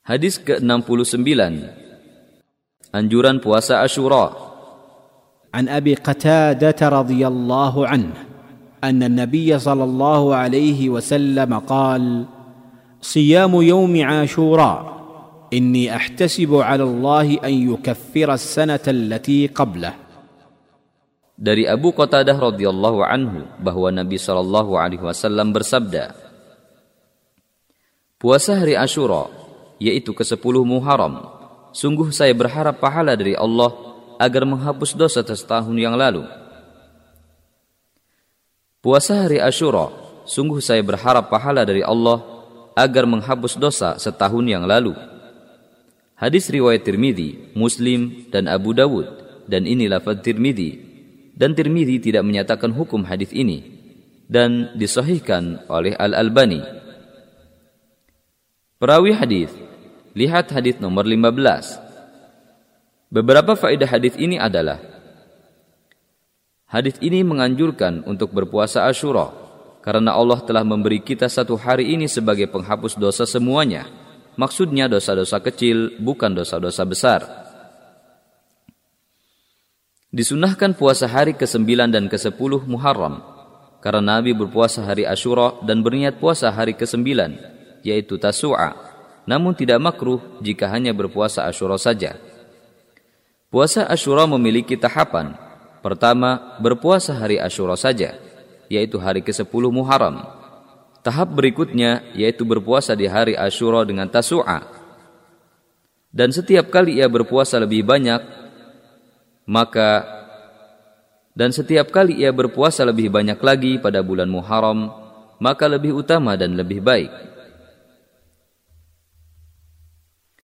Hadis ke-69 Anjuran puasa Ashura عن ابي قتاده رضي الله عنه ان النبي صلى الله عليه وسلم قال صيام يوم عاشوراء اني احتسب على الله ان يكفر السنة التي قبله dari Abu Qatadah radhiyallahu anhu bahwa Nabi Shallallahu alaihi wasallam bersabda Puasa hari Ashura yaitu ke-10 Muharram sungguh saya berharap pahala dari Allah agar menghapus dosa setahun yang lalu. Puasa hari Ashura, sungguh saya berharap pahala dari Allah agar menghapus dosa setahun yang lalu. Hadis riwayat Tirmidzi, Muslim, dan Abu Dawud, dan ini lafaz Tirmidzi. Dan Tirmidzi tidak menyatakan hukum hadis ini, dan disahihkan oleh Al-Albani. Perawi hadis, lihat hadis nomor 15. Beberapa faedah hadis ini adalah Hadis ini menganjurkan untuk berpuasa Ashura karena Allah telah memberi kita satu hari ini sebagai penghapus dosa semuanya. Maksudnya dosa-dosa kecil, bukan dosa-dosa besar. Disunahkan puasa hari ke-9 dan ke-10 Muharram karena Nabi berpuasa hari Ashura dan berniat puasa hari ke-9 yaitu Tasu'a. Namun tidak makruh jika hanya berpuasa Ashura saja. Puasa Ashura memiliki tahapan. Pertama, berpuasa hari Ashura saja, yaitu hari ke-10 Muharram. Tahap berikutnya yaitu berpuasa di hari Ashura dengan Tasu'a. Dan setiap kali ia berpuasa lebih banyak, maka dan setiap kali ia berpuasa lebih banyak lagi pada bulan Muharram, maka lebih utama dan lebih baik.